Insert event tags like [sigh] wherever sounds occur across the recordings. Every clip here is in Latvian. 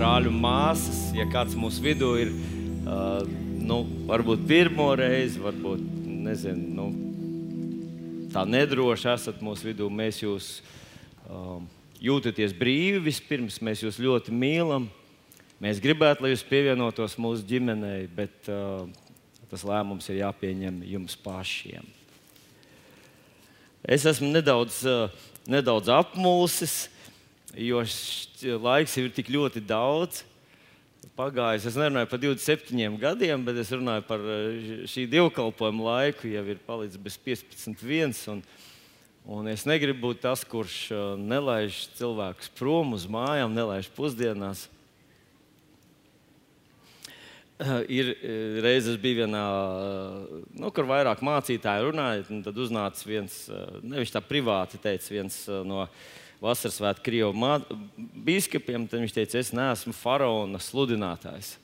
brāļu un māsas, ja kāds mūsu vidū ir, uh, nu, varbūt pirmo reizi, varbūt nezinu, nu, tā nedroši esat mūsu vidū, mēs jūs um, jūtaties brīvi. Vispirms mēs jūs ļoti mīlam. Mēs gribētu, lai jūs pievienotos mūsu ģimenei, bet uh, tas lēmums ir jāpieņem jums pašiem. Es esmu nedaudz, uh, nedaudz apmulsis, jo laiks ir tik ļoti daudz pagājis. Es nerunāju par 27 gadiem, bet es runāju par uh, šī dievkalpojuma laiku. Jau ir palicis bez 15, 1. Un, un es negribu būt tas, kurš uh, nelaiž cilvēkus prom uz mājām, nelaiž pusdienās. Uh, ir reizes bija vienā, nu, kur vairāk mācītāji runāja, un tad uznāca viens, nevis tā privāti teica, viens no uh, vasaras svētku Krievu biskupiem, tad viņš teica, es neesmu faraona sludinātājs.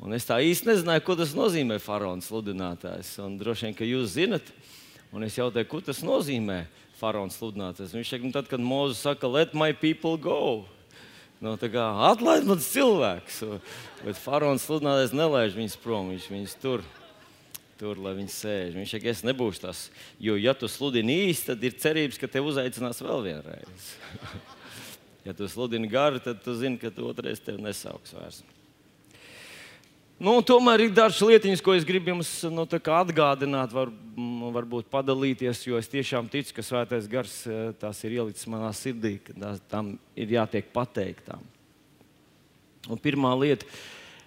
Un es tā īsti nezināju, ko tas nozīmē faraona sludinātājs. Un droši vien, ka jūs zinat, un es jautāju, ko tas nozīmē faraona sludinātājs. Viņš teica, nu, tad, kad Mozus saka, let my people go. Nu, kā, atlaid man cilvēks, bet faraons sludinātājs nelaiž viņus prom, viņš viņus tur tur, lai viņi sēž. Viņš saka, es nebūšu tas. Jo, ja tu sludini īsti, tad ir cerības, ka tevi uzaicinās vēl vienreiz. [laughs] ja tu sludini gari, tad tu zini, ka tu otrais tevi nesauks vairs. Nu, tomēr ir dažas lietiņas, ko es gribu jums nu, atgādināt, var, varbūt padalīties, jo es tiešām ticu, ka Svētais Gars eh, tās ir ielicis manā sirdī, ka tās, tam ir jātiek pateiktām. Un pirmā lieta,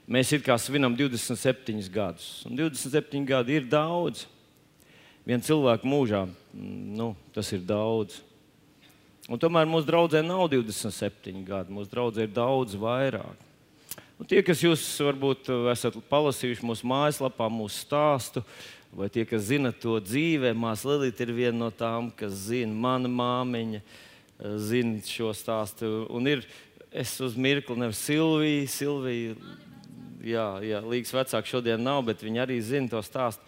Mēs it kā svinam 27 gadus. Un 27 gadi ir daudz. Viena cilvēka mūžā nu, tas ir daudz. Un tomēr mūsu draudzē nav 27 gadi. Mūsu draudzē ir daudz vairāk. Un tie, kas jūs varbūt esat palasījuši mūsu mājaslapā, mūsu stāstu, vai tie, kas zina to dzīvē, māsa Lilita ir viena no tām, kas zina, mana māmiņa eh, zina šo stāstu. Un ir, es uz mirkli nevaru Silviju, Silviju jā, jā līgas vecāki šodien nav, bet viņi arī zina to stāstu.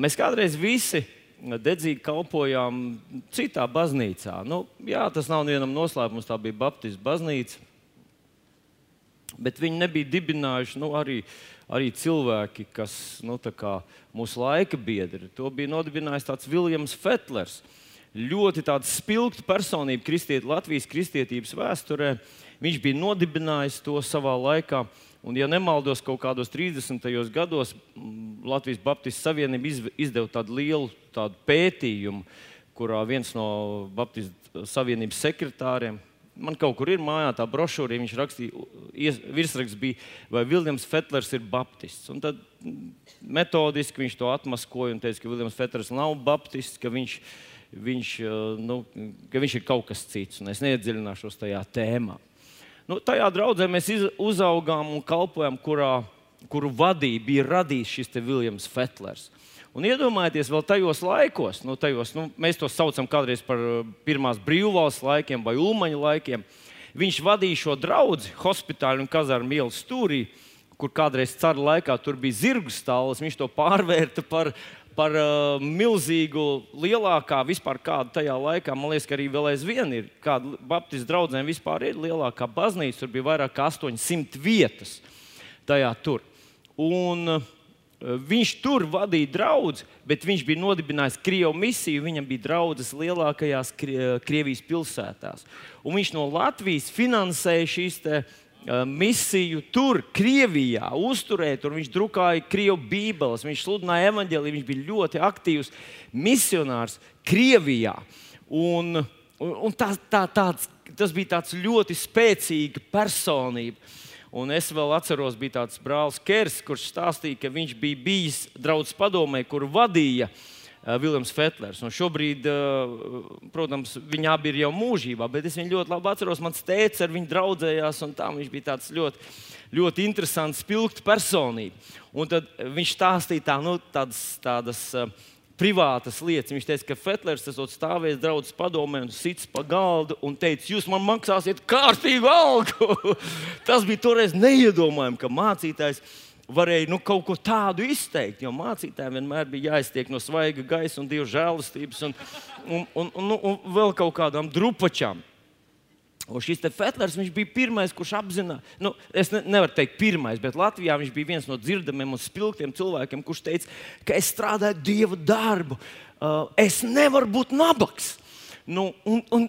Mēs kādreiz visi dedzīgi kalpojām citā baznīcā. Nu, jā, tas nav vienam noslēpums, tā bija Baptistu baznīca. Bet viņi nebija dibinājuši nu, arī, arī cilvēki, kas nu, mūsu laika biedri. To bija nodibinājis tāds Viljams Fetlers. Ļoti spilgta personība kristiet, Latvijas kristietības vēsturē. Viņš bija nodibinājis to savā laikā. Un, ja nemaldos, kaut kādos 30. gados Latvijas Baptistu Savienība izdeva tādu lielu tādu pētījumu, kurā viens no Baptistu Savienības sekretāriem, man kaut kur ir mājā tā brošūra, viņš rakstīja, virsraksts bija, vai Viljams Fetlers ir Baptists. Un tad metodiski viņš to atmaskoja un teica, ka Viljams Fetlers nav Baptists, ka viņš, viņš, nu, ka viņš ir kaut kas cits. Es neiedziļināšos tajā tēmā. Nu, tajā draudzē mēs uzaugām un kalpojam, kurā, kuru vadīja bija radījis šis Viljams Fetlers. Un iedomājieties, vēl tajos laikos, nu, tajos, nu, mēs to saucam kādreiz par uh, pirmās brīvvalsts laikiem vai ulmaņa laikiem. Viņš vadīja šo draugu hospitāļu un kazarmu ielas stūrī, kur kādreiz cara laikā tur bija zirgu stāvs. Viņš to pārvērta par par uh, milzīgu, lielākā vispār kāda tajā laikā. Man liekas, ka arī vēl aizvien ir kāda Baptistu draugiem vispār ir lielākā baznīca. Tur bija vairāk kā 800 vietas tajā tur. Un, uh, Viņš tur vadīja draugus, bet viņš bija nodibinājis Krievijas misiju. Viņam bija draudzes lielākajās Krievijas pilsētās. Un viņš no Latvijas finansēja šīs misiju tur, Krievijā, uzturēt, tur viņš drukāja krievu bībeles, viņš sludināja evaņģēliju, viņš bija ļoti aktīvs misionārs Krievijā. Un, un, un tā, tā, tāds, tas bija tāds ļoti spēcīga personība. Un es vēl atceros, bija tāds brālis Kers, kurš stāstīja, ka viņš bija bijis draugs padomē, kur vadīja uh, Eh, Viljams Fetlers. Un šobrīd, eh, protams, viņi abi ir jau mūžībā, bet es viņu ļoti labi atceros. Mans tēvs ar viņu draudzējās, un tā viņš bija tāds ļoti, ļoti interesants, spilgts personība. Un tad viņš stāstīja tā, nu, tādas, tādas uh, privātas lietas. Viņš teica, ka Fetlers esot stāvējis draudzes padomē un sits pa galdu un teica, jūs man maksāsiet kārtīgu algu. [laughs] Tas bija toreiz neiedomājami, ka mācītājs varēja nu, kaut ko tādu izteikt. Jo mācītājiem vienmēr bija jāiztiek no svaiga gaisa un dieva žēlastības un, un, un, un, un, un vēl kaut kādām drupačām. Un šis Fetlers bija pirmais, kurš apzināja, nu, es ne, nevaru teikt, pirmais, bet Latvijā viņš bija viens no dzirdamiem un spilgtiem cilvēkiem, kurš teica, ka es strādāju dieva darbu. Uh, es nevaru būt nabaks. Nu, un, un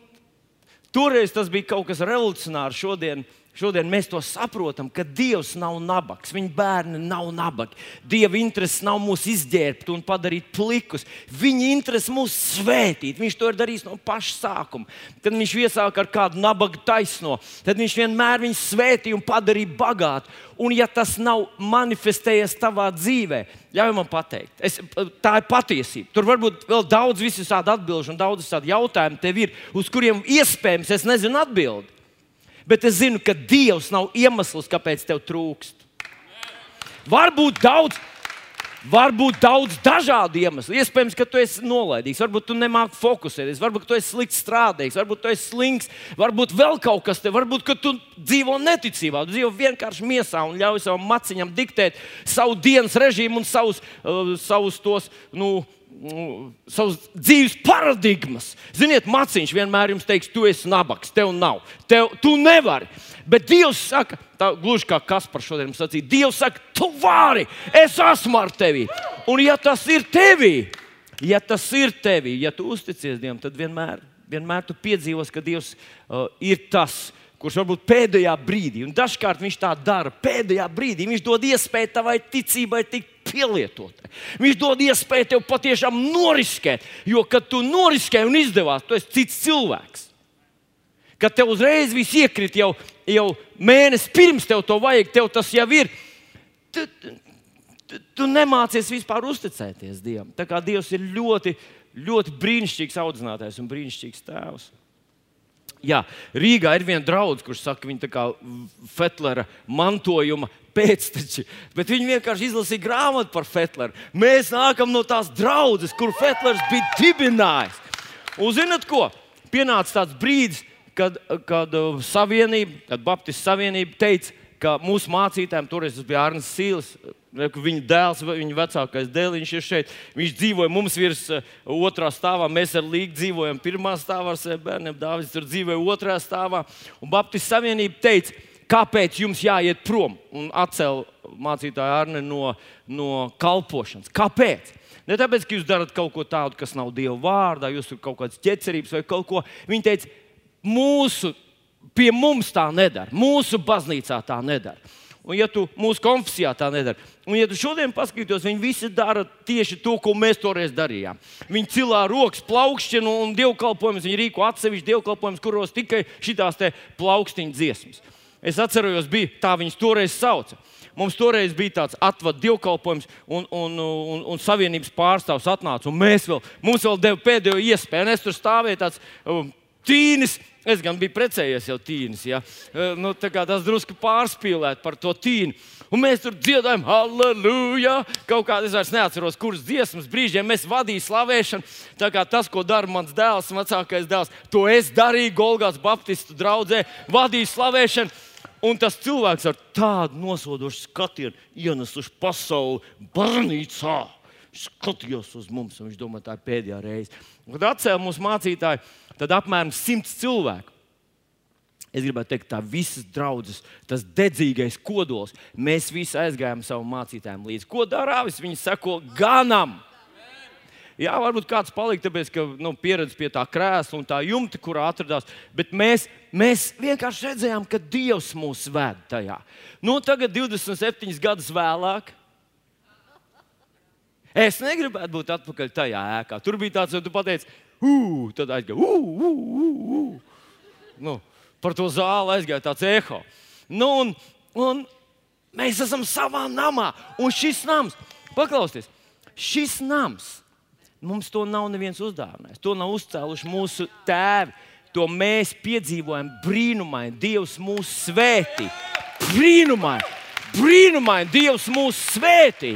toreiz tas bija kaut kas revolucionārs. Šodien Šodien mēs to saprotam, ka Dievs nav nabaks, viņa bērni nav nabagi. Dieva interese nav mūs izģērbt un padarīt plikus. Viņa interese mūs svētīt. Viņš to ir darījis no paša sākuma. Kad viņš iesāka ar kādu nabaga taisno, tad viņš vienmēr viņu svētīja un padarīja bagātu. Un, ja tas nav manifestējies tavā dzīvē, ļauj man pateikt, es, tā ir patiesība. Tur var būt vēl daudz visādi atbildžu un daudz visādi jautājumu tev ir, uz kuriem iespējams es nezinu atbildību bet es zinu, ka Dievs nav iemesls, kāpēc tev trūkst. Varbūt daudz. Varbūt daudz dažādu iemeslu. Iespējams, ka tu esi nolaidīgs, varbūt tu nemāki fokusēties, varbūt tu esi slikts strādājis, varbūt tu esi slings, varbūt vēl kaut kas te, varbūt tu dzīvo neticībā, tu dzīvo vienkārši miesā un ļauj savam maciņam diktēt savu dienas režīmu un savus, uh, savus tos. Nu, savas dzīves paradigmas. Ziniet, maciņš vienmēr jums teiks, tu esi nabaks, tev nav, tev, tu nevari. Bet Dievs saka, tā gluži kā Kaspars šodien mums sacīja, Dievs saka, tu vari, es esmu ar tevi. Un ja tas ir tevī, ja tas ir tevī, ja tu uzticies Dievam, tad vienmēr, vienmēr tu piedzīvos, ka Dievs uh, ir tas, kurš varbūt pēdējā brīdī, un dažkārt viņš tā dara, pēdējā brīdī viņš dod iespēju tavai ticībai tikt pielietotai. Viņš dod iespēju tev patiešām noriskēt, jo, kad tu noriskēji un izdevās, tu esi cits cilvēks. Kad tev uzreiz viss iekrīt jau, jau mēnesi pirms tev to vajag, tev tas jau ir. Tu, tu, tu nemācies vispār uzticēties Dievam. Tā kā Dievs ir ļoti, ļoti brīnišķīgs audzinātājs un brīnišķīgs tēvs. Jā, Rīgā ir viena draudzene, kurš saka, ka viņa Fetlera mantojuma pēcteči. Bet viņi vienkārši izlasīja grāmatu par Fetleru. Mēs nākam no tās draudzes, kur Fetlers bija dibinājis. Un zinot ko? Pienāca tāds brīdis, kad, kad uh, savienība, kad Baptistu savienība teica, ka mūsu mācītājiem toreiz bija Arnēs Sīls. Viņa dēls, viņa vecākais dēliņš ir šeit. Viņš dzīvoja mums virs uh, otrā stāvā. Mēs ar Līgu dzīvojam pirmā stāvā ar saviem bērniem. Dāvis tur dzīvoja otrā stāvā. Un Baptistu savienība teica, kāpēc jums jāiet prom un atcelt mācītāju Arne no, no kalpošanas. Kāpēc? Ne tāpēc, ka jūs darat kaut ko tādu, kas nav Dieva vārdā, jūs tur kaut kādas ķecerības vai kaut ko. Viņi teica, mūsu, pie mums tā nedara, mūsu baznīcā tā nedara. Un, ja tu mūsu konfesijā tā nedara, un, ja tu šodien paskatītos, viņi visi dara tieši to, ko mēs toreiz darījām. Viņi cilā rokas, plaukšķinu un dievkalpojumus, viņi rīko atsevišķu dievkalpojumus, kuros tikai šīs plaukstiņu dziesmas. Es atceros, bija tā viņas toreiz sauca. Mums toreiz bija tāds atvadu dievkalpojums, un, un, un, un savienības pārstāvs atnāca. Mēs vēl, mums vēl deva pēdējo iespēju, un es tur stāvēju tāds um, tīnis. Es gan biju precējies jau tīnis. Ja? Uh, nu, tas drusku pārspīlēt par to tīnu. Un mēs tur dziedājām, halleluja! Kaut kādā es vairs neatceros, kuras dziesmas brīžiem mēs vadījām slavēšanu. Tā kā tas, ko dara mans dēls, vecākais dēls, to es darīju Golgāts Baptistu draugzē, vadīju slavēšanu. Un tas cilvēks ar tādu nosodošu skatienu ienes uz pasauli baznīcā. Skatījos uz mums, un viņš domā, tā ir pēdējā reize. Kad atcēlīja mūsu mācītāju, tad apmēram simts cilvēku. Es gribētu teikt, tā visas draudzes, tas dedzīgais kodols. Mēs visi aizgājām savam mācītājam līdzi. Ko dara Rāvis? Viņi seko ganam. Jā, varbūt kāds palika, tāpēc, ka nu, pieredze pie tā krēsla un tā jumta, kurā atradās. Bet mēs, mēs vienkārši redzējām, ka Dievs mūs ved tajā. Nu, tagad, 27 gadus vēlāk, es negribētu būt atpakaļ tajā ēkā. Tur bija tāds, ka tu pateici, ugh, tad aizgāja, ugh, ugh, ugh. Nu, par to zāli aizgāja tāds eho. Nu, un, un mēs esam savā namā, un šis nams, paklausieties, šis nams Mums to nav neviens uzdāvinājis. To nav uzcēluši mūsu tēvi. To mēs piedzīvojam brīnumaini. Dievs mūs svētī. Brīnumaini, brīnumaini Dievs mūs svētī.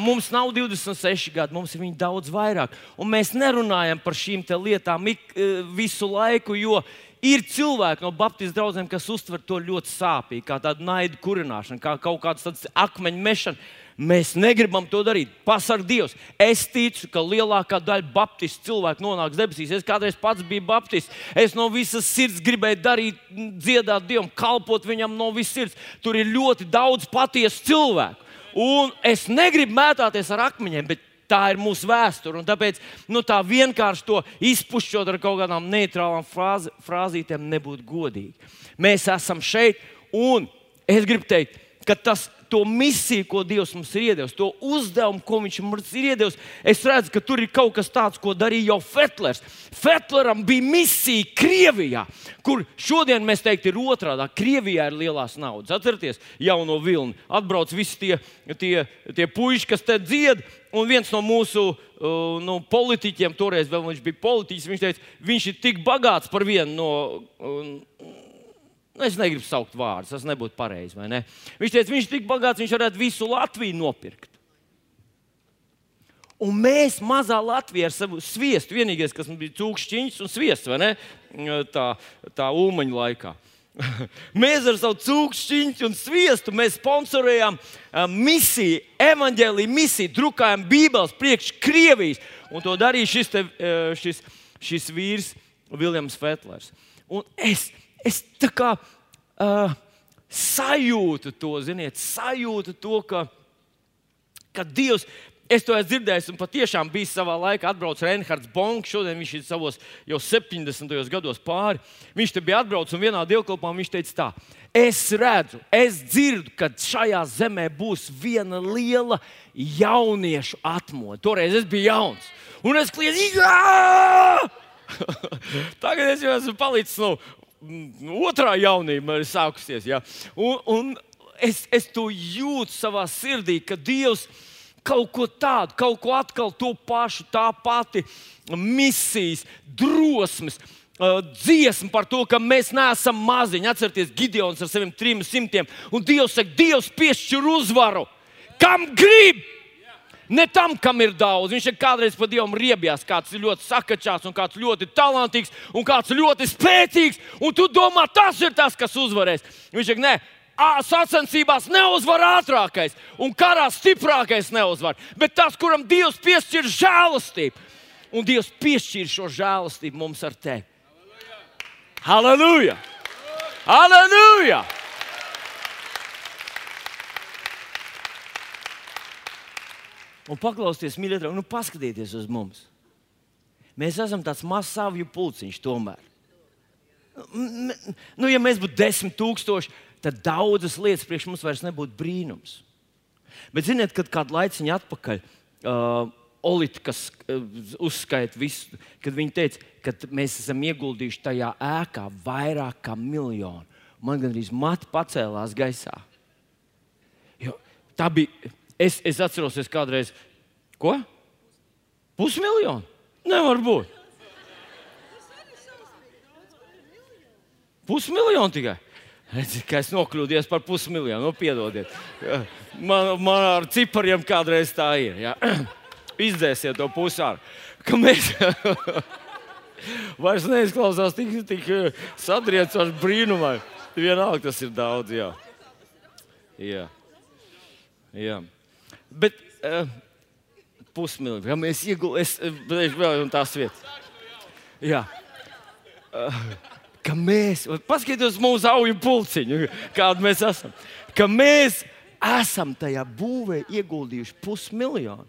Mums nav 26 gadi, mums ir daudz vairāk. Un mēs nerunājam par šīm lietām ik, eh, visu laiku, jo, Ir cilvēki no Baptistu draugiem, kas uztver to ļoti sāpīgi, kā tādu naidu kurināšanu, kā kaut kādu akmeņu mešanu. Mēs negribam to darīt. Pasargā Dievs. Es ticu, ka lielākā daļa Baptistu cilvēku nonāks debesīs. Es kādreiz pats biju Baptists. Es no visas sirds gribēju darīt, dziedāt Dievam, kalpot viņam no visas sirds. Tur ir ļoti daudz patiesu cilvēku. Un es negribu mētāties ar akmeņiem, bet tā ir mūsu vēsture. Tāpēc nu, tā vienkārši to izpušķot ar kaut kādām neitrālām frāzi, frāzītēm nebūtu godīgi. Mēs esam šeit, un es gribu teikt, ka tas to misiju, ko Dievs mums ir iedevis, to uzdevumu, ko Viņš mums ir iedevis, es redzu, ka tur ir kaut kas tāds, ko darīja jau Fetlers. Fetleram bija misija Krievijā, kur šodien mēs teiktu, ir otrādi. Krievijā ir lielās naudas. Atcerieties, jauno vilni. Atbrauc visi tie, tie, tie puiši, kas te dzied. Un viens no mūsu uh, nu, politiķiem, toreiz vēl viņš bija politiķis, viņš teica, viņš ir tik bagāts par vienu no. Uh, Nu, es negribu saukt vārdus, tas nebūtu pareizi. Ne? Viņš teica, viņš ir tik bagāts, viņš varētu visu Latviju nopirkt. Un mēs mazā Latvijā ar savu sviestu, vienīgais, kas bija cūkšķiņš un sviests, vai ne? Tā, tā ūmaņa laikā. [laughs] mēs ar savu cūkšķiņu un sviestu sponsorējām misiju, evanģēlīju misiju, drukājām Bībeles priekš Krievijas. Un to darīja šis, te, šis, šis vīrs, Viljams Fetlers. Un es es tā kā uh, sajūtu to, ziniet, sajūtu to, ka, ka Dievs. Es to esmu dzirdējis, un patiešām bija savā laikā atbraucis Reinhards Bonks. Šodien viņš ir savos jau 70. gados pāri. Viņš te bija atbraucis un vienā dievkalpā viņš teica, tā, es redzu, es dzirdu, ka šajā zemē būs viena liela jauniešu atmodu. Toreiz es biju jauns. Un es kliedzu, jā! [laughs] Tagad es jau esmu palicis nu, otrā jaunība ir sākusies. Ja? Un, un es, es to jūtu savā sirdī, ka Dievs kaut ko tādu, kaut ko atkal to pašu, tā pati misijas, drosmes. Uh, dziesma par to, ka mēs neesam maziņi. Atcerieties, Gideons ar saviem trim simtiem. Un Dievs saka, Dievs piešķir uzvaru. Kam grib? Ne tam, kam ir daudz. Viņš ir kādreiz pa Dievam riebjās, kāds ir ļoti sakačās, un kāds ļoti talantīgs, un kāds ļoti spēcīgs. Un tu domā, tas ir tas, kas uzvarēs. Viņš saka, nē, sacensībās neuzvar ātrākais, un karā stiprākais neuzvar. Bet tas, kuram Dievs piešķir žēlastību, un Dievs piešķir šo žēlastību mums ar tevi. Halleluja! Halleluja! Un paklausieties, mīļie draugi, nu paskatieties uz mums. Mēs esam tāds mazs savju pulciņš tomēr. Nu, ja mēs būtu desmit tūkstoši, tad daudzas lietas priekš mums vairs nebūtu brīnums. Bet ziniet, kad kādu laiciņu atpakaļ uh, Olīte, kas uh, uzskaita visu, kad viņi teica, ka mēs esam ieguldījuši tajā ēkā vairāk kā miljonu. Man gandrīz mati pacēlās gaisā. Jo tā bija Es, es atceros, es kādreiz, ko? Pusmiljonu? Nevar būt. Pusmiljonu tikai. Redzi, ka es nokļūdījos par pusmiljonu. Nu, piedodiet. Man, man ar cipariem kādreiz tā ir. Ja? [clears throat] Izdzēsiet to pusāru. Ka mēs [laughs] vairs neizklausās tik, tik sadriecoši brīnumā. Vienalga tas ir daudz. Jā. Jā. Jā. Bet uh, pusmiljonu, ja mēs ieguldām, es vēl un tās vietas. Jā. Uh, ka mēs, paskatieties uz mūsu auju pulciņu, kāda mēs esam. Ka mēs esam tajā būvē ieguldījuši pusmiljonu.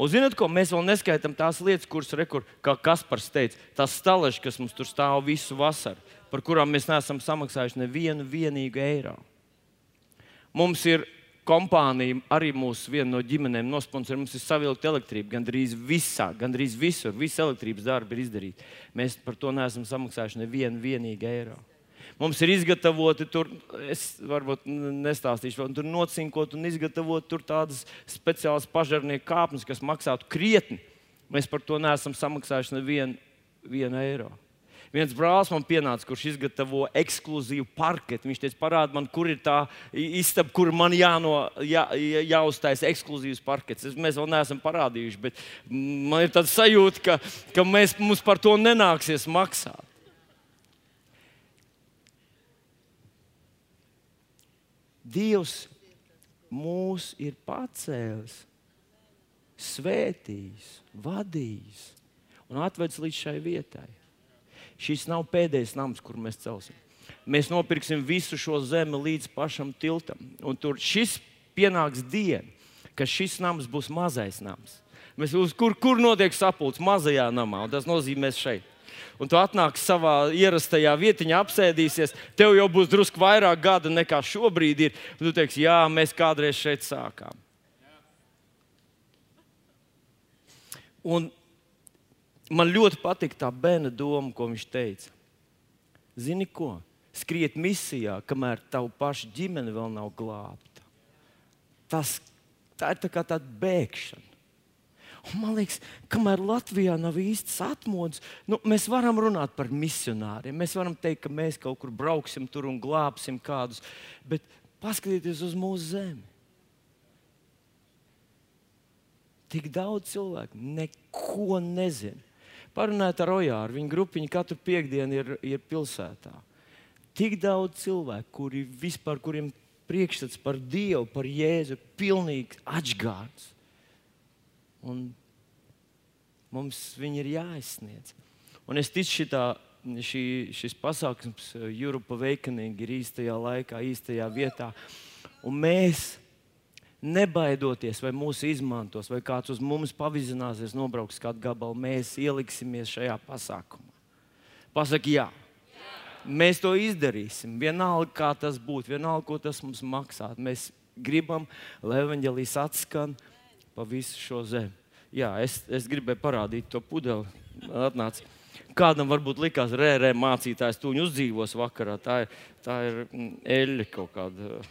Un zinot, ko mēs vēl neskaitām tās lietas, kuras, rekur, kā Kaspars teica, tās staleži, kas mums tur stāv visu vasaru, par kurām mēs neesam samaksājuši nevienu vienīgu eiro. Mums ir kompānija, arī mūsu viena no ģimenēm nosponsorē, mums ir savilkta elektrība. Gan drīz visā, gan drīz visur, visa elektrības darba ir izdarīta. Mēs par to neesam samaksājuši nevienu vienīgu eiro. Mums ir izgatavoti tur, es varbūt nestāstīšu, tur nocinkot un izgatavot tur tādas speciālas pažarnieku kāpnes, kas maksātu krietni. Mēs par to neesam samaksājuši nevienu eiro. Viens brālis man pienāca, kurš izgatavo ekskluzīvu parketu. Viņš teica, parādi man, kur ir tā istaba, kur man jāno, jā, jāuztais ekskluzīvs parkets. Es, mēs vēl neesam parādījuši, bet man ir tāds sajūta, ka, ka mēs, mums par to nenāksies maksāt. Dievs mūs ir pacēlis, svētījis, vadījis un atvedis līdz šai vietai. Šis nav pēdējais nams, kur mēs celsim. Mēs nopirksim visu šo zemi līdz pašam tiltam. Un tur šis pienāks diena, kad šis nams būs mazais nams. Mēs uz kur, kur notiek sapulcs mazajā namā, un tas nozīmē šeit. Un tu atnāksi savā ierastajā vietiņā, apsēdīsies. Tev jau būs drusku vairāk gada nekā šobrīd ir. Un tu teiksi, jā, mēs kādreiz šeit sākām. Un man ļoti patīk tā bērna doma, ko viņš teica. Zini ko? Skriet misijā, kamēr tavu pašu ģimene vēl nav glābta. Tas, tā ir tā kā tāda bēgšana. Un man liekas, kamēr Latvijā nav īstas atmodas, nu, mēs varam runāt par misionāriem. Mēs varam teikt, ka mēs kaut kur brauksim tur un glābsim kādus. Bet paskatieties uz mūsu zemi. Tik daudz cilvēku neko nezina. Parunājiet ar Ojāru. Viņa grupiņa katru piekdienu ir, ir pilsētā. Tik daudz cilvēku, kuri vispār, kuriem priekšstats par Dievu, par Jēzu, ir pilnīgi atgādāts. Un mums viņi ir jāizsniedz. Un es ticu, šitā, šī, šis pasākums, Europa Awakening, ir īstajā laikā, īstajā vietā. Un mēs nebaidoties, vai mūsu izmantos, vai kāds uz mums pavizināsies, nobrauks kādu gabalu, mēs ieliksimies šajā pasākumā. Pasaki, jā. Mēs to izdarīsim. Vienalga, kā tas būtu, vienalga, ko tas mums maksā. Mēs gribam, lai evanģēlijas atskan pa visu šo zemi. Jā, es, es gribēju parādīt to pudeli. Atnāc. Kādam varbūt likās, ka rērē mācītājs to uzdzīvos vakarā. Tā ir, tā ir mm, eļļa kaut kāda.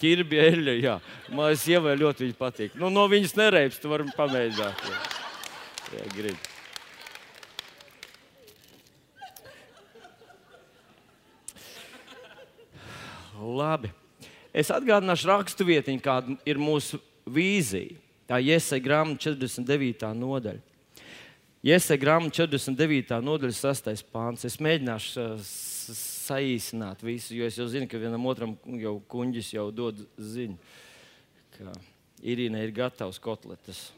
Ķirbja eļļa, jā. Man sievai ļoti viņa patīk. Nu, no viņas nereips, tu vari pamēģināt. Jā, jā grib. Labi. Es atgādināšu rakstu vietiņu, kāda ir mūsu vīzija. Tā ir Iesai grāmata 49. nodaļa. Iesai grāmata 49. nodaļa, 6. pāns. Es mēģināšu saīsināt visu, jo es jau zinu, ka vienam otram jau kuģis jau dod ziņu, ka Irīna ir gatavs kotletes.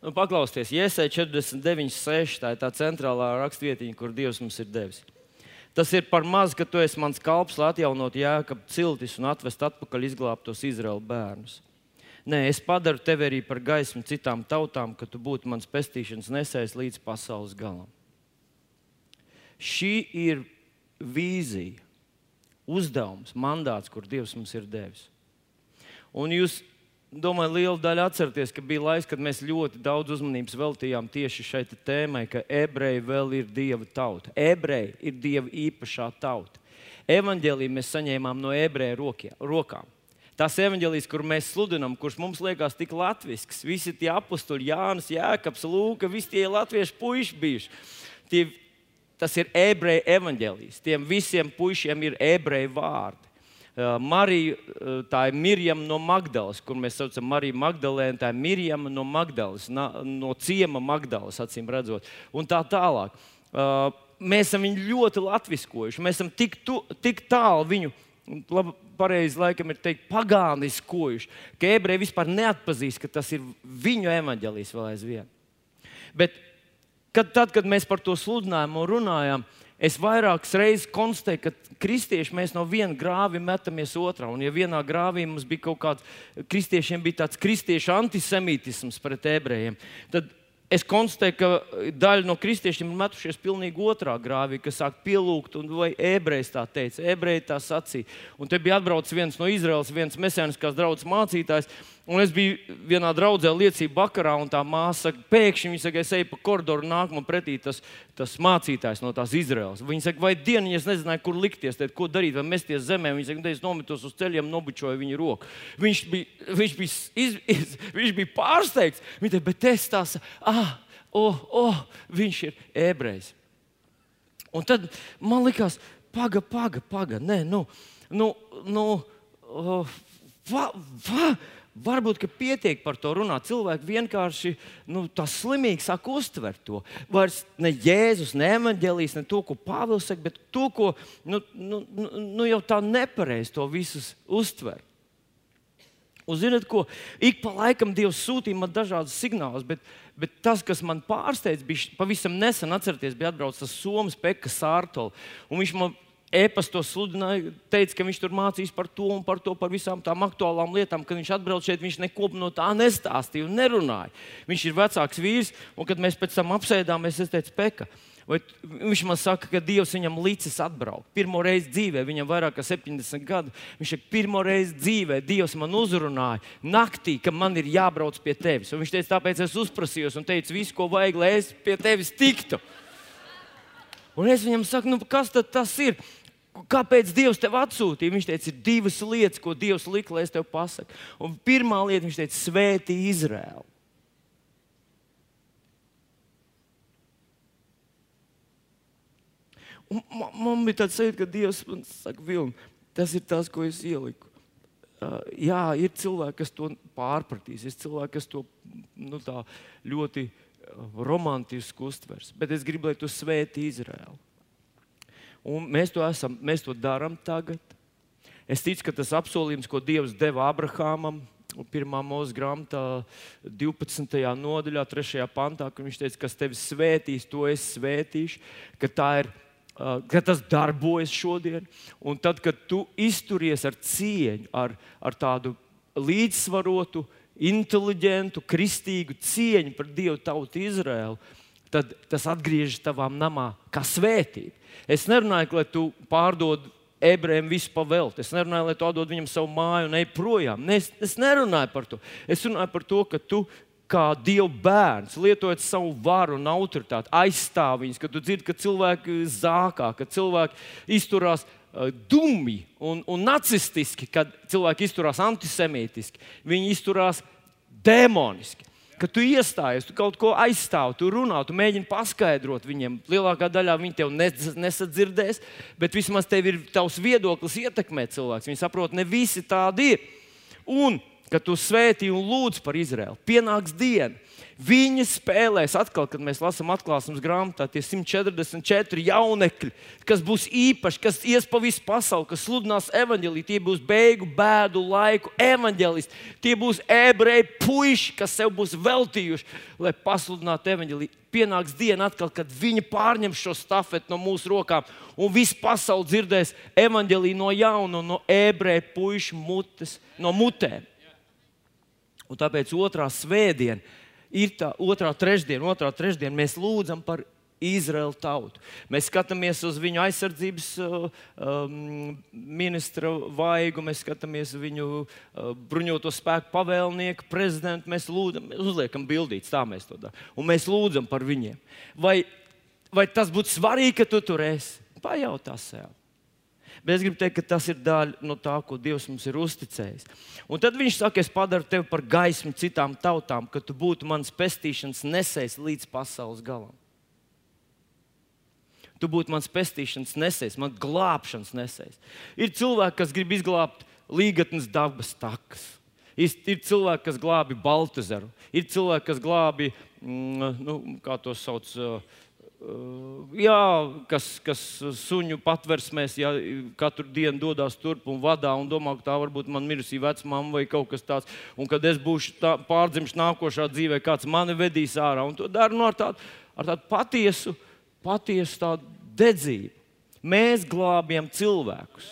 Nu, paklausieties, Iesai 49, 6. Tā ir tā centrālā raksturvietiņa, kur Dievs mums ir devis. Tas ir par maz, ka tu esi mans kalps, lai atjaunotu jēkabu ciltis un atvest atpakaļ izglābtos Izraēlu bērnus. Nē, es padaru tevi arī par gaismu citām tautām, ka tu būtu mans pestīšanas nesējs līdz pasaules galam. Šī ir vīzija, uzdevums, mandāts, kur Dievs mums ir devis. Un jūs, domāju, liela daļa atcerieties, ka bija laiks, kad mēs ļoti daudz uzmanības veltījām tieši šai tēmai, ka ebreji vēl ir Dieva tauta. Ebreji ir Dieva īpašā tauta. Evangeliju mēs saņēmām no ebreju rokām. Tas evanģēlijs, kur mēs sludinām, kurš mums liekas tik latvisks, visi tie apstuļi, Jānis, Jēkabs, Lūka, visi tie latviešu puiši bijuši. Tie, tas ir ebreju evanģēlijs. Tiem visiem puišiem ir ebreju vārdi. Uh, Marija, uh, tā ir Mirjama no Magdalas, kur mēs saucam Mariju Magdalēnu. Tā ir Mirjama no Magdalas, no ciema Magdalas, acīm redzot, un tā tālāk. Uh, mēs esam viņu ļoti latviskojuši. Mēs esam tik, tu, tik tālu viņu labi, pareizi laikam ir teikt, pagāniskojuši, ka ebreji vispār neatpazīst, ka tas ir viņu evaņģēlijs vēl aizvien. Bet kad, tad, kad mēs par to sludinājām un runājām, es vairākas reizes konstatēju, ka kristieši mēs no viena grāva metamies otrā. Un, ja vienā grāvī mums bija kaut kāds, kristiešiem bija tāds kristiešu antisemītisms pret ebrejiem, tad Es konstatēju, ka daļa no kristiešiem ir metušies pilnīgi otrā grāvī, kas sāk pielūgt, un ebrejs tā teica, ebreji tā sacīja. Un te bija atbraucis viens no Izraels, viens mesēniskās draudzes mācītājs, Un es biju vienā draudzē liecību vakarā, un tā māsa saka, pēkšņi viņa saka, es eju pa koridoru, nāk man pretī tas, tas mācītājs no tās Izraels. Viņa saka, vai dienu es nezināju, kur likties, tad, ko darīt, vai mesties zemē. Viņa saka, es nometos uz ceļiem, nobučoju viņa roku. Viņš bija, viņš bija, iz, iz, viņš bija pārsteigts. Viņa teica, bet es tās, ah, oh, oh, viņš ir ebrejs. Un tad man likās, paga, paga, paga, nē, nu, nu, nu oh, va, va, Varbūt pietiek par to runāt. Cilvēki vienkārši nu, tā slimīgi sāk uztvert to. Vairs ne Jēzus, ne evanģēlijas, ne to, ko Pāvils saka, bet to, ko nu, nu, nu, nu jau tā nepareizi to visus uztver. Un, zinot, ko ik pa laikam Dievs sūtīja man dažādus signālus, bet, bet tas, kas man pārsteidz, bija pavisam nesen, atcerieties, bija atbraucis tas Somijas Pekka Sārtols. Viņš man e-pastos sludināja, teica, ka viņš tur mācīs par to un par to, par visām tām aktuālām lietām. Kad viņš atbrauc šeit, viņš neko no tā nestāstīja un nerunāja. Viņš ir vecāks vīrs, un kad mēs pēc tam apsēdāmies, es teicu, Peka. Vai viņš man saka, ka Dievs viņam licis atbraukt. Pirmo reizi dzīvē, viņam vairāk kā 70 gadu. Viņš ir pirmo reizi dzīvē, Dievs man uzrunāja naktī, ka man ir jābrauc pie tevis. Un viņš teica, tāpēc es uzprasījos un teicu, visu, ko vajag, lai es pie tevis tiktu. Un es viņam saku, nu, kas tas ir? Kāpēc Dievs tev atsūtīja? Viņš teica, ir divas lietas, ko Dievs lika, lai es tev pasaku. Un pirmā lieta, viņš teica, svētī Izraēlu. Un man, man bija tāds sajūta, ka Dievs man saka, Vilni, tas ir tas, ko es ieliku. Uh, jā, ir cilvēki, kas to pārpratīs, ir cilvēki, kas to nu, ļoti romantiski uztvers. Bet es gribu, lai tu svētī Izraēlu. Un mēs to, esam, mēs to darām tagad. Es ticu, ka tas apsolījums, ko Dievs deva Abrahamam, pirmā mūža grāmatā, 12. nodaļā, 3. pantā, kur viņš teica, kas tevi svētīs, to es svētīšu, ka, ir, ka tas darbojas šodien. Un tad, kad tu izturies ar cieņu, ar, ar tādu līdzsvarotu, inteliģentu, kristīgu cieņu par Dievu tautu Izraēlu, tad tas atgriežas tavā namā kā svētība. Es nerunāju, lai tu pārdod ebrejiem visu pavēlti. Es nerunāju, lai tu atdod viņam savu māju un ej projām. Ne, es, es nerunāju par to. Es runāju par to, ka tu kā Dieva bērns, lietojot savu varu un autoritāti, aizstāv viņus, kad tu dzirdi, ka cilvēki zākā, ka cilvēki izturās uh, dumji un, un nacistiski, kad cilvēki izturās antisemītiski, viņi izturās demoniski ka tu iestājies, tu kaut ko aizstāvi, tu runā, tu mēģini paskaidrot viņiem. Lielākā daļā viņi tevi nesadzirdēs, bet vismaz tev ir tavs viedoklis ietekmē cilvēks. Viņi saprot, ne visi tādi ir. Un kad tu svētī un lūdz par Izraēlu, pienāks diena Viņi spēlēs atkal, kad mēs lasām atklāsmes grāmatā, tie 144 jaunekļi, kas būs īpaši, kas ies pa visu pasauli, kas sludinās evaņģēlī. Tie būs beigu, bēdu laiku evaņģēlisti. Tie būs ebreji puiši, kas sev būs veltījuši, lai pasludinātu evaņģēlī. Pienāks diena, atkal, kad viņi pārņem šo stafeti no mūsu rokām, un viss pasaule dzirdēs evaņģēlī no jauna, no ebreju puišu mutes, no mutēm. Un tāpēc otrā svētdiena ir tā otrā trešdiena, otrā trešdiena mēs lūdzam par Izraēlu tautu. Mēs skatāmies uz viņu aizsardzības uh, um, ministra vaigu, mēs skatāmies uz viņu uh, bruņoto spēku pavēlnieku, prezidentu. Mēs lūdzam, uzliekam bildītas, tā mēs to darām. Un mēs lūdzam par viņiem. Vai, vai tas būtu svarīgi, ka tu tur esi? Pajautā sev. Bet es gribu teikt, ka tas ir daļa no tā, ko Dievs mums ir uzticējis. Un tad viņš saka, es padaru tevi par gaismu citām tautām, ka tu būtu mans pestīšanas nesējs līdz pasaules galam. Tu būtu mans pestīšanas nesējs, man glābšanas nesējs. Ir cilvēki, kas grib izglābt līgatnes dabas takas. Ir, cilvēki, kas glābi Baltasaru, ir cilvēki, kas glābi, mm, nu, kā to sauc, uh, jā, kas, kas suņu patversmēs, ja katru dienu dodas turp un vadā un domā, ka tā varbūt man mirusī vecmāma vai kaut kas tāds. Un kad es būšu tā, pārdzimts nākošā dzīvē, kāds mani vedīs ārā. Un to dara no nu, ar tādu, ar tādu patiesu, patiesu tādu dedzību. Mēs glābjam cilvēkus.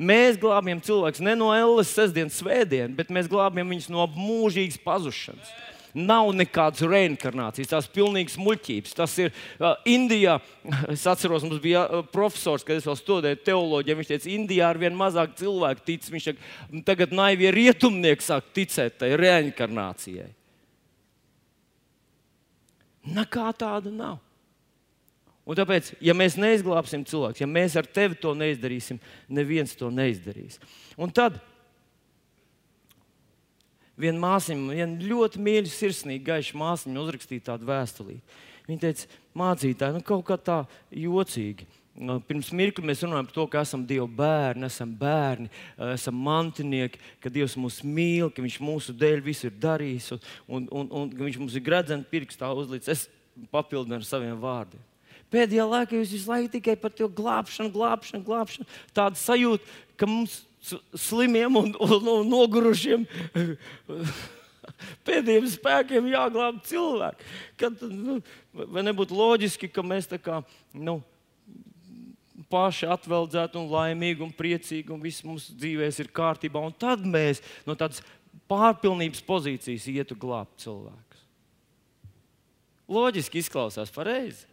Mēs glābjam cilvēkus ne no Elles sestdienas svētdienas, bet mēs glābjam viņus no mūžīgas pazušanas. Nav nekādas reinkarnācijas, tās ir pilnīgas muļķības. Tas ir uh, Indijā. Es atceros, mums bija profesors, kad es vēl studēju teoloģiju. Viņš teica, Indijā ar vien mazāk cilvēku tic. Viņš teica, tagad naivie rietumnieki sāk ticēt tai reinkarnācijai. Nekā tāda nav. Un tāpēc, ja mēs neizglābsim cilvēku, ja mēs ar tevi to neizdarīsim, neviens to neizdarīs. Un tad viena māsiņa, viena ļoti mīļa, sirsnīga, gaiša māsiņa uzrakstīja tādu vēstuli. Viņa teica, mācītāji, nu kaut kā tā jocīgi. Pirms mirkli mēs runājam par to, ka esam Dieva bērni, esam bērni, esam mantinieki, ka Dievs mūs mīl, ka Viņš mūsu dēļ visu ir darījis un, un, un, un ka Viņš mums ir gredzens pirkstā uzlicis. Es papildinu ar saviem vārdiem. Pēdējā laikā jūs visu laiku tikai par to glābšanu, glābšanu, glābšanu. Tāda sajūta, ka mums slimiem un, un, un nogurušiem pēdējiem spēkiem jāglābj cilvēki. Kad, nu, vai nebūtu loģiski, ka mēs tā kā nu, paši atveldzēti un laimīgi un priecīgi un viss mūsu dzīvēs ir kārtībā, un tad mēs no tādas pārpilnības pozīcijas ietu glābt cilvēkus. Loģiski izklausās pareizi.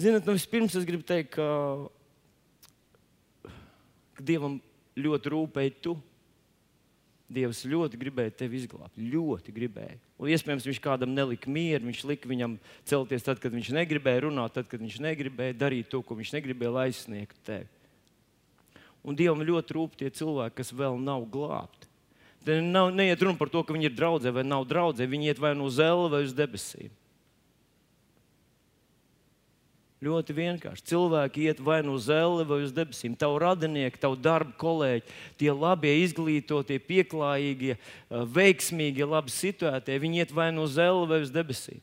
Ziniet, nu vispirms es gribu teikt, ka, ka Dievam ļoti rūpēji tu. Dievs ļoti gribēja tevi izglābt. Ļoti gribēja. Un iespējams, viņš kādam nelika mieru. Viņš lika viņam celties tad, kad viņš negribēja runāt, tad, kad viņš negribēja darīt to, ko viņš negribēja, lai aizsniegtu tevi. Un Dievam ļoti rūp tie cilvēki, kas vēl nav glābti. Te nav, neiet runa par to, ka viņi ir draugi vai nav draugi. Viņi iet vai nu uz zeli vai uz debesīm. Ļoti vienkārši. Cilvēki iet vai nu uz zeli, vai uz debesīm. Tavu radinieku, tavu darbu kolēģi, tie labie, izglītotie, pieklājīgie, veiksmīgie, labi situētie, viņi iet vai nu uz zeli, vai uz debesīm.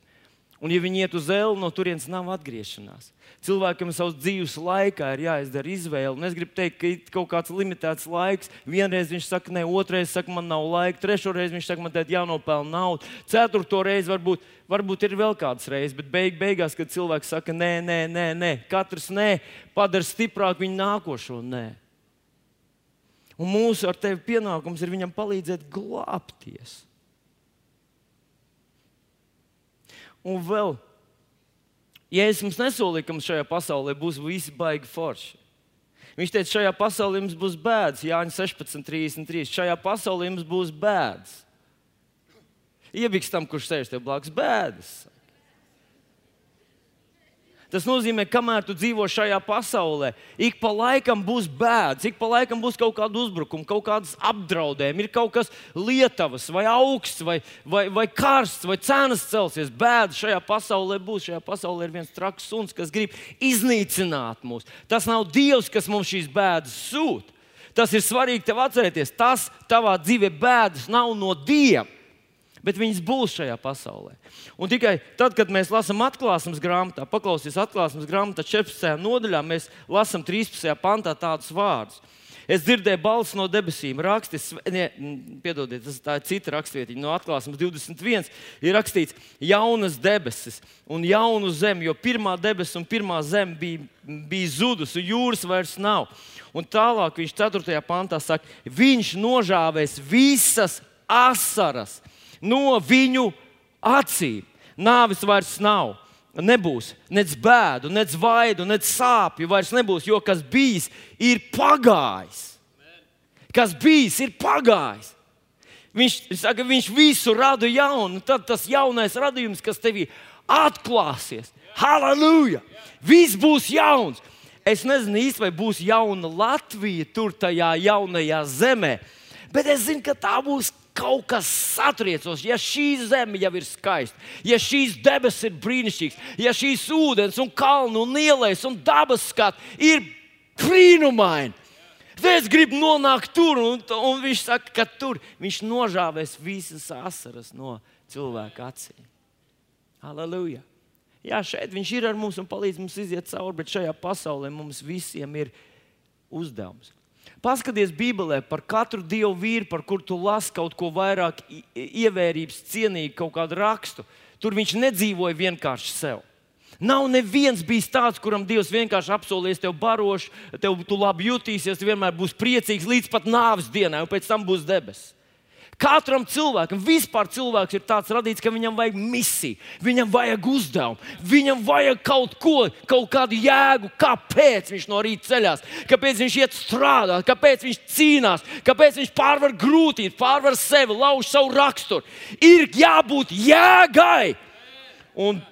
Un, ja viņi iet uz zeli, no turienes nav atgriešanās. Cilvēkam savas dzīves laikā ir jāizdara izvēle. Un es gribu teikt, ka ir kaut kāds limitēts laiks. Vienreiz viņš saka, ne, otrreiz saka, man nav laika, trešo reizi viņš saka, man te jānopelna nauda, ceturto reizi varbūt, varbūt ir vēl kādas reizes, bet beig, beigās, kad cilvēks saka, nē, nē, nē, nē, katrs nē, padara stiprāku viņu nākošo nē. Un mūsu ar tevi pienākums ir viņam palīdzēt glābties. Un vēl, ja es jums nesolīju, ka mums šajā pasaulē būs visi baigi forši. Viņš teica, šajā pasaulē jums būs bēdas, Jānis 16, 33. Šajā pasaulē jums būs bēdas. Iebiks tam, kurš sēž tev blakus, bēdas. Tas nozīmē, ka kamēr tu dzīvo šajā pasaulē, ik pa laikam būs bēdas, ik pa laikam būs kaut kāda uzbrukuma, kaut kādas apdraudējumi, ir kaut kas lietavs, vai augsts, vai, vai, vai karsts, vai cenas celsies. Bēdas šajā pasaulē būs. Šajā pasaulē ir viens traks suns, kas grib iznīcināt mūs. Tas nav Dievs, kas mums šīs bēdas sūta. Tas ir svarīgi tev atcerēties. Tas tavā dzīvē bēdas nav no Dieva bet viņas būs šajā pasaulē. Un tikai tad, kad mēs lasām atklāsmes grāmatā, paklausīsimies atklāsmes grāmatā 14. nodaļā, mēs lasām 13. pantā tādus vārdus. Es dzirdēju balsi no debesīm, rakstis, ne, piedodiet, tas ir cita rakstvietiņa, no atklāsmes 21. Ir rakstīts, jaunas debesis un jaunu zemi, jo pirmā debesis un pirmā zeme bija, bija zudusi, un jūras vairs nav. Un tālāk viņš 4. pantā saka, viņš nožāvēs visas asaras no viņu acīm. Nāvis vairs nav. Nebūs nec bēdu, nec vaidu, nec sāpju. Vairs nebūs, jo kas bijis, ir pagājis. Kas bijis, ir pagājis. Viņš saka, viņš visu rada jaunu, tad tas jaunais radījums, kas tevī atklāsies. Halleluja! Viss būs jauns. Es nezinu īsti, vai būs jauna Latvija tur tajā jaunajā zemē, bet es zinu, ka tā būs kaut kas satriecos, ja šī zeme jau ir skaista, ja šīs debesis ir brīnišķīgas, ja šīs ūdens un kalnu un ielais un dabas skats ir brīnumaini. Es gribu nonākt tur, un, un viņš saka, ka tur viņš nožāvēs visas asaras no cilvēka acīm. Halleluja! Jā, šeit viņš ir ar mums un palīdz mums iziet cauri, bet šajā pasaulē mums visiem ir uzdevums. Paskaties Bībelē par katru dievu vīru, par kuru tu lasi kaut ko vairāk ievērības, cienīgu, kaut kādu rakstu. Tur viņš nedzīvoja vienkārši sev. Nav neviens bijis tāds, kuram Dievs vienkārši apsolīs tev barošu, tev tu labi jutīsies, tu vienmēr būsi priecīgs līdz pat nāves dienai, un pēc tam būs debesis. Katram cilvēkam, vispār cilvēks ir tāds radīts, ka viņam vajag misiju, viņam vajag uzdevumu, viņam vajag kaut ko, kaut kādu jēgu, kāpēc viņš no rīta ceļās, kāpēc viņš iet strādāt, kāpēc viņš cīnās, kāpēc viņš pārvar grūtības, pārvar sevi, lauž savu raksturu. Ir jābūt jēgai. Un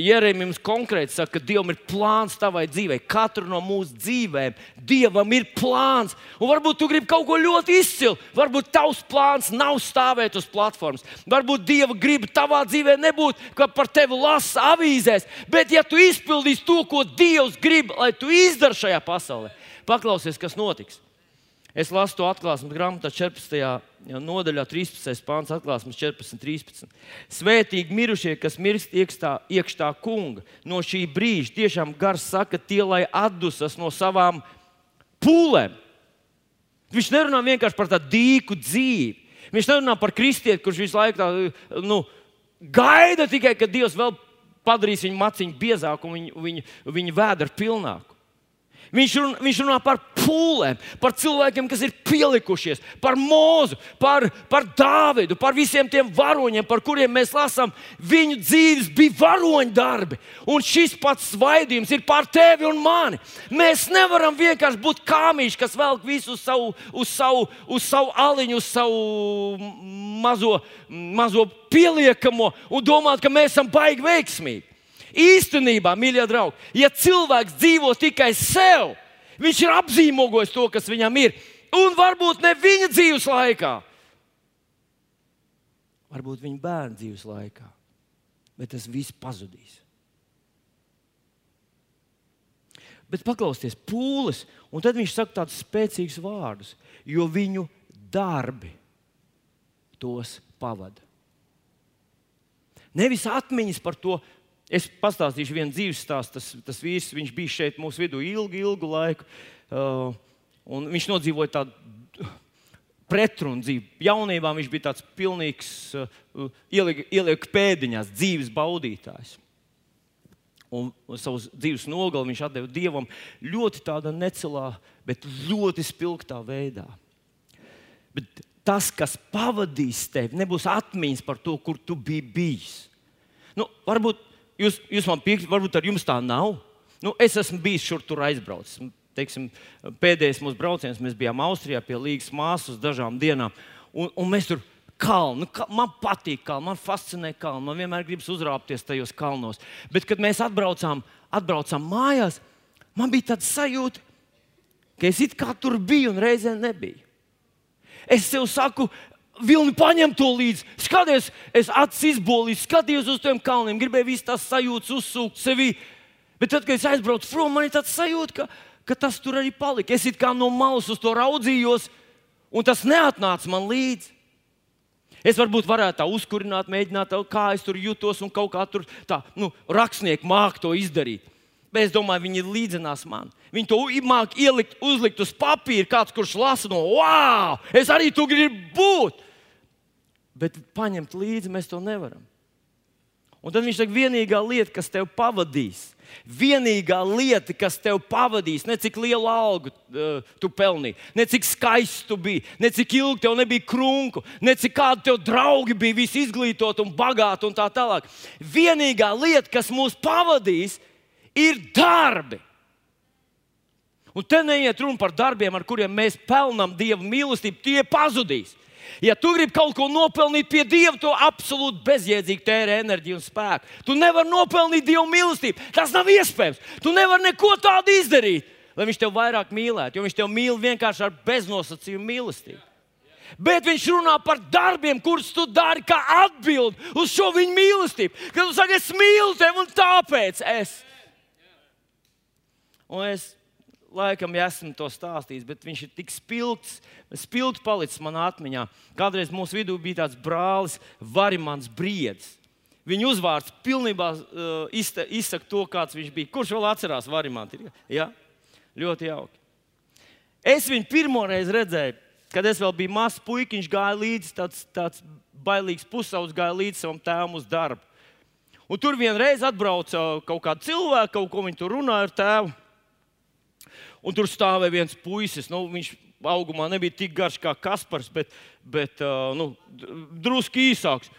Jeremijs konkrēti saka, ka Dievam ir plāns tavai dzīvei. Katru no mūsu dzīvēm Dievam ir plāns. Un varbūt tu gribi kaut ko ļoti izcilu. Varbūt tavs plāns nav stāvēt uz platformas. Varbūt Dieva griba tavā dzīvē nebūt, ka par tevi lasa avīzēs. Bet, ja tu izpildīsi to, ko Dievs grib, lai tu izdari šajā pasaulē, paklausies, kas notiks. Es lasu to atklāsmes grāmatā 14. nodaļā, 13. pāns, atklāsmes 14, 13. Svētīgi mirušie, kas mirst iekšā, iekšā kunga, no šī brīža tiešām gars saka, tie lai atdusas no savām pūlēm. Viņš nerunā vienkārši par tādu dīku dzīvi. Viņš nerunā par kristieti, kurš visu laiku tā, nu, gaida tikai, ka Dievs vēl padarīs viņu maciņu biezāku un viņu, viņu, viņu vēdru pilnāku. Viņš runā, viņš runā par pūlēm, par cilvēkiem, kas ir pielikušies, par mūzu, par, par Dāvidu, par visiem tiem varoņiem, par kuriem mēs lasām. Viņu dzīves bija varoņu darbi. Un šis pats svaidījums ir pār tevi un mani. Mēs nevaram vienkārši būt kāmīši, kas velk visu uz savu, uz savu, uz savu aliņu, uz savu mazo, mazo pieliekamo un domāt, ka mēs esam baigi veiksmīgi. Īstenībā, mīļie draugi, ja cilvēks dzīvo tikai sev, viņš ir apzīmogojis to, kas viņam ir. Un varbūt ne viņa dzīves laikā, varbūt viņa bērna dzīves laikā, bet tas viss pazudīs. Bet paklausieties, pūles, un tad viņš saka tādus spēcīgus vārdus, jo viņu darbi tos pavada. Nevis atmiņas par to, Es pastāstīšu vienu dzīves stāstu. Tas, tas vīrs bija šeit mūsu vidū ilgu, ilgu laiku. Uh, viņš nodzīvoja tādu pretrunu dzīvi. Jaunībā viņš bija tāds pilnīgs, uh, ieliek, ieliek pēdiņās, dzīves baudītājs. Un, savus dzīves nogali viņš deva dievam ļoti tādā necelā, bet ļoti spilgtā veidā. Bet tas, kas pavadīs tevi, nebūs atmiņas par to, kur tu biji bijis. Nu, varbūt Jūs, jūs man piekrītat, varbūt ar jums tā nav. Nu, es esmu bijis šur tur aizbraucis. Teiksim, pēdējais mūsu brauciens mēs bijām Austrijā pie Līgas māsas dažām dienām. Un, un mēs tur kalnu. Ka, man patīk kalni, man fascinē kalni. Man vienmēr gribas uzrāpties tajos kalnos. Bet, kad mēs atbraucām, atbraucām mājās, man bija tāds sajūta, ka es it kā tur biju un reizē nebiju. Es sev saku, Vilni paņem to līdzi. Skaties, es acis izbolīju, skatījos uz tiem kalniem, gribēju visas tās sajūtas uzsūkt sevī. Bet tad, kad es aizbraucu prom, man ir tāds sajūta, ka, ka tas tur arī palika. Es kā no malas uz to raudzījos, un tas neatnāca man līdzi. Es varbūt varētu tā uzkurināt, mēģināt, kā es tur jutos, un kaut kā tur tā, nu, rakstnieki māca to izdarīt. Bet es domāju, viņi līdzinās man. Viņi to māca ielikt, uzlikt uz papīra. Kāds, kurš lasa no, wow, es arī tur gribu būt. Bet paņemt līdzi mēs to nevaram. Un tad viņš saka, vienīgā lieta, kas tev pavadīs, vienīgā lieta, kas tev pavadīs, ne cik lielu algu uh, tu pelnīji, ne cik skaists tu biji, ne cik ilgi tev nebija krunku, ne cik kādi tev draugi bija, visi izglītoti un bagāti un tā tālāk. Vienīgā lieta, kas mūs pavadīs, ir ir darbi. Un te neiet runa par darbiem, ar kuriem mēs pelnām Dieva mīlestību, tie pazudīs. Ja tu gribi kaut ko nopelnīt pie Dieva, to absolūti bezjēdzīgi tērē enerģiju un spēku. Tu nevari nopelnīt Dieva mīlestību. Tas nav iespējams. Tu nevari neko tādu izdarīt, lai Viņš tev vairāk mīlētu, jo Viņš tev mīl vienkārši ar beznosacījumu mīlestību. Bet viņš runā par darbiem, kurus tu dari kā atbildi uz šo viņa mīlestību. Kad tu saki, es mīlu tevi un tāpēc es. Un es laikam jau esmu to stāstījis, bet viņš ir tik spilgts, spilgts palicis manā atmiņā. Kādreiz mūsu vidū bija tāds brālis, Varimans Briedis. Viņa uzvārds pilnībā uh, izsaka to, kāds viņš bija. Kurš vēl atcerās Varimantu? Ja? Ļoti jauki. Es viņu pirmo reizi redzēju, kad es vēl biju mazs puisis. Viņš gāja līdzi, tāds, tāds bailīgs pusaudzis, gāja līdzi savam tēvam uz darbu. Un tur vienreiz atbrauca kaut kāda cilvēka, kaut ko viņi tur runāja ar tēvu. Un tur stāvēja viens puisis. Nu, viņš augumā nebija tik garš kā Kaspars, bet, bet nu, drusku īsāks.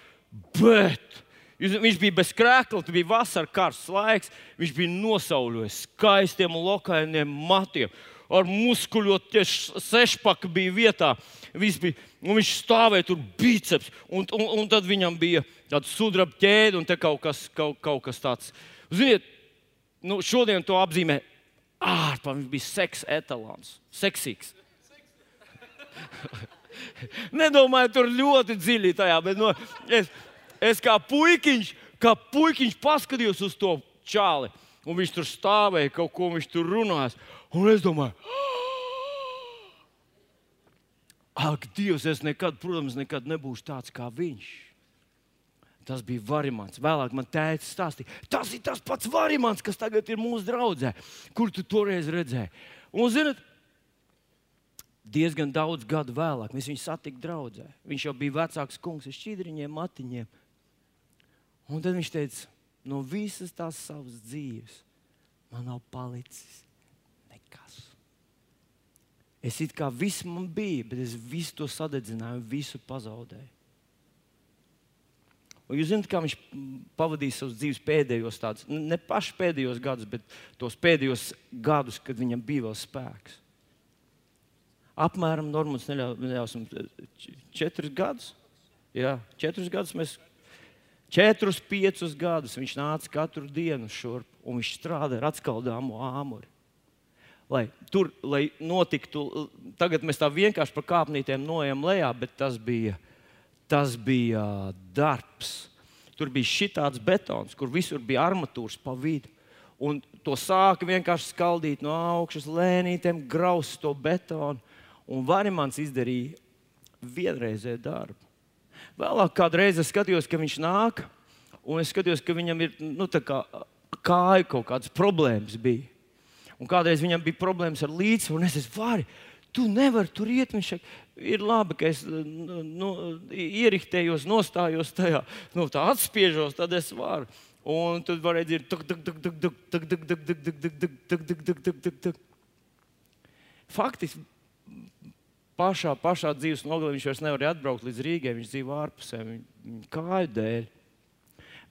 Bet viņš bija bez krēkla, tas bija vasaras karsts laiks. Viņš bija nosauļojis skaistiem lokainiem matiem. ar muskuļot, tie sešpaki bija vietā. Bija, viņš stāvēja tur biceps, un, un, un tad viņam bija tāda sudraba ķēde un kaut kas, kaut, kaut kas tāds. Ziniet, nu, šodien to apzīmē ārpus. Viņš bija seksa etalons, seksīgs. [laughs] Nedomāju, tur ļoti dziļi tajā, bet no, es, es kā puikiņš, kā puikiņš paskatījos uz to čāli. Un viņš tur stāvēja, kaut ko viņš tur runājās. Un es domāju, ak, Dievs, es nekad, protams, nekad nebūšu tāds kā viņš. Tas bija Varimants. Vēlāk man tēvs stāstīja, tas ir tas pats Varimants, kas tagad ir mūsu draugs, kur tu toreiz redzēji. Un, zinot, diezgan daudz gadu vēlāk mēs viņu satikām draudzē. Viņš jau bija vecāks kungs ar šķidriņiem, matiņiem. Un tad viņš teica, no visas tās savas dzīves man nav palicis nekas. Es it kā viss man bija, bet es visu to sadedzināju, visu pazaudēju. Un jūs zināt, kā viņš pavadīja savus dzīves pēdējos tādus, ne pašus pēdējos gadus, bet tos pēdējos gadus, kad viņam bija vēl spēks. Apmēram Normāns neļausim četrus gadus. Jā, četrus gadus mēs. Četrus, piecus gadus viņš nāca katru dienu šurp, un viņš strādāja ar atskaldāmu āmuri. Lai tur lai notiktu, tagad mēs tā vienkārši pa kāpnītēm nojam lejā, bet tas bija, tas bija darbs. Tur bija šitāds betons, kur visur bija armatūras pa vidu. Un to sāka vienkārši skaldīt no augšas, lēnītēm graust to betonu. Un Varimans izdarīja vienreizēju darbu. Vēlāk kādreiz es skatījos, ka viņš nāk, un es skatījos, ka viņam ir nu, kā, kāja kaut kādas problēmas. Bija. Un kādreiz viņam bija problēmas ar līdzsvaru, un es teicu, vari, tu nevari tur iet. Viņš saka, ir labi, ka es nu, ieriktējos, nostājos tajā, nu, tā atspiežos, tad es varu. Un tad varēja dzirdēt, faktiski pašā, pašā dzīves nogalē viņš vairs nevarēja atbraukt līdz Rīgai. Viņš dzīvo ārpusē, viņa kāju dēļ.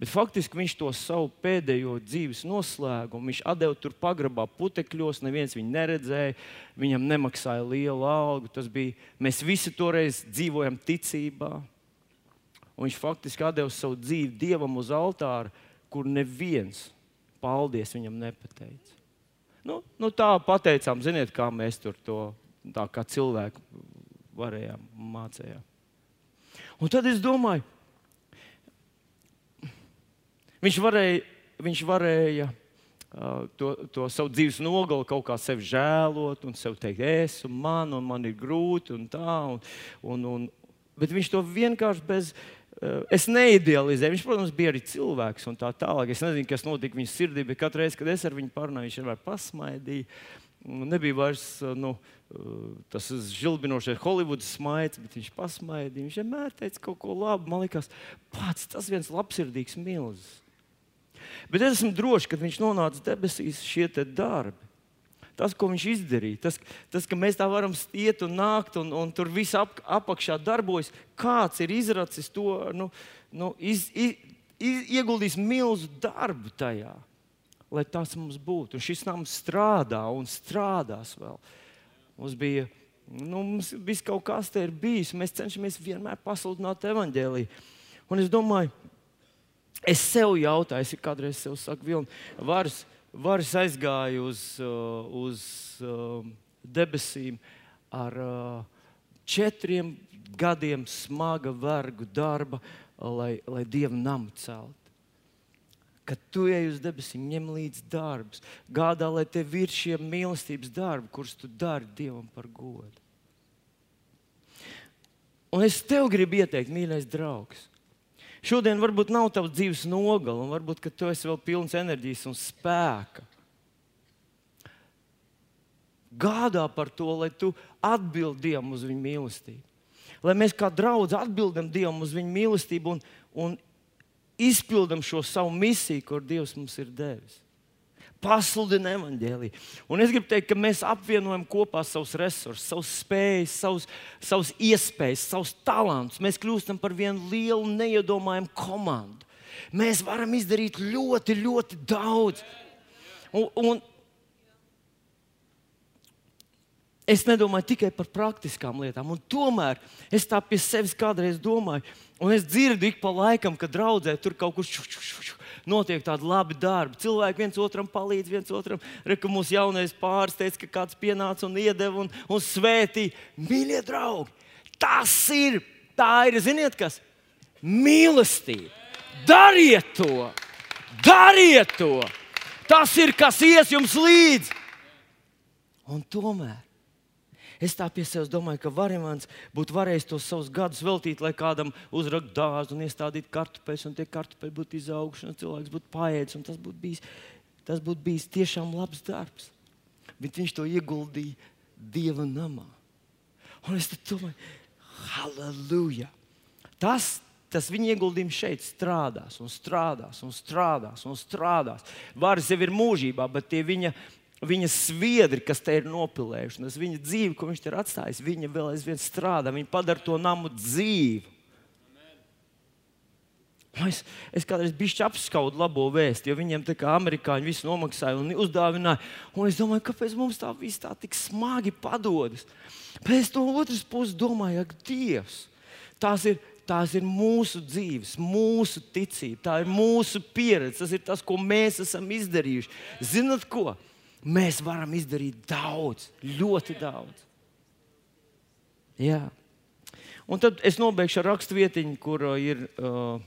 Bet faktiski viņš to savu pēdējo dzīves noslēgumu, viņš deva tur pagrabā putekļos, neviens viņu neredzēja, viņam nemaksāja lielu algu. Tas bija, mēs visi toreiz dzīvojam ticībā. Un viņš faktiski deva savu dzīvi dievam uz altāra, kur neviens paldies viņam nepateica. Nu, nu tā pateicām, ziniet, kā mēs tur to tā kā cilvēki varējām mācījām. Un tad es domāju, viņš varēja, viņš varēja uh, to, to savu dzīves nogali kaut kā sevi žēlot un sev teikt, es un man, un man ir grūti un tā. Un, un, un, bet viņš to vienkārši bez. Uh, es neidealizēju. Viņš, protams, bija arī cilvēks un tā tālāk. Es nezinu, kas notika viņa sirdī, bet katru reizi, kad es ar viņu parunāju, viņš vienmēr pasmaidīja. Nebija vairs nu, tas žilbinošais Holivudas smaids, bet viņš pasmaidīja. Viņš vienmēr teica kaut ko labu. Man liekas, pats tas viens labsirdīgs milzis. Bet es esmu drošs, ka viņš nonāca debesīs šie darbi. Tas, ko viņš izdarīja, tas, tas ka mēs tā varam iet un nākt, un, un tur viss ap, apakšā darbojas, kāds ir izracis to, nu, nu, iz, iz, iz, ieguldījis milzu darbu tajā, lai tas mums būtu. Un šis nams strādā un strādās vēl. Mums bija nu, mums viss kaut kas te ir bijis. Mēs cenšamies vienmēr pasludināt evaņģēlīju. Un es domāju, es sev jautāju, es kādreiz sev saku, Vilni, varas, varas aizgāju uz, uh, uz uh, debesīm ar uh, četriem gadiem smaga vergu darba, lai, lai dievu namu celtu kad tu ej uz debesīm, ņem līdzi darbus, gādā, lai tev ir šie mīlestības darbi, kurus tu dari Dievam par godu. Un es tev gribu ieteikt, mīļais draugs. Šodien varbūt nav tavs dzīves nogala, un varbūt tu esi vēl pilns enerģijas un spēka. Gādā par to, lai tu atbildētu Dievam uz viņa mīlestību. Lai mēs kā draugi atbildam Dievam uz viņa mīlestību un, un izpildām šo savu misiju, kur Dievs mums ir devis. Pasludinām evanģēlīju. Un es gribu teikt, ka mēs apvienojam kopā savus resursus, savus spējas, savus, savus iespējas, savus talantus. Mēs kļūstam par vienu lielu, neiedomājamu komandu. Mēs varam izdarīt ļoti, ļoti daudz. Un, un es nedomāju tikai par praktiskām lietām. Un tomēr es tā pie sevis kādreiz domāju, un es dzirdu ik pa laikam, kad draudzē tur kaut kur šu, šu, šu, šu, notiek tādi labi darbi. Cilvēki viens otram palīdz, viens otram. Reka, mūsu jaunais pāris teica, ka kāds pienāca un iedeva un, un svētīja. Mīļie draugi, tas ir, tā ir, ziniet, kas? Mīlestība. Dariet to! Dariet to! Tas ir kas ies jums līdzi! Un tomēr es tā pie sevis domāju, ka Varimans būtu varējis tos savus gadus veltīt, lai kādam uzraktu dārzu un iestādītu kartupeļus, un tie kartupeļi būtu izauguši, un cilvēks būtu paēdis, un tas būtu bijis, tas būtu bijis tiešām labs darbs. Bet viņš to ieguldīja Dieva namā. Un es domāju, halleluja! Tas, tas viņa ieguldījums šeit strādās, un strādās, un strādās, un strādās. Vārds jau ir mūžībā, bet tie viņa viņa sviedri, kas te ir nopilējuši, tas viņa dzīve, ko viņš ir atstājis, viņa vēl aizvien strādā, viņa padara to namu dzīvu. Es, es kādreiz biju apskaudu labo vēstu, jo viņiem tā kā amerikāņi visu nomaksāja un uzdāvināja. Un es domāju, kāpēc mums tā viss tā tik smagi padodas. Pēc tam no otras puses domāju, ak, Dievs, tās ir, tās ir mūsu dzīves, mūsu ticība, tā ir mūsu pieredze, tas ir tas, ko mēs esam izdarījuši. Zinat ko? Mēs varam izdarīt daudz, ļoti daudz. Jā. Un tad es nobeigšu ar raksturvietiņu, kur uh, ir, uh,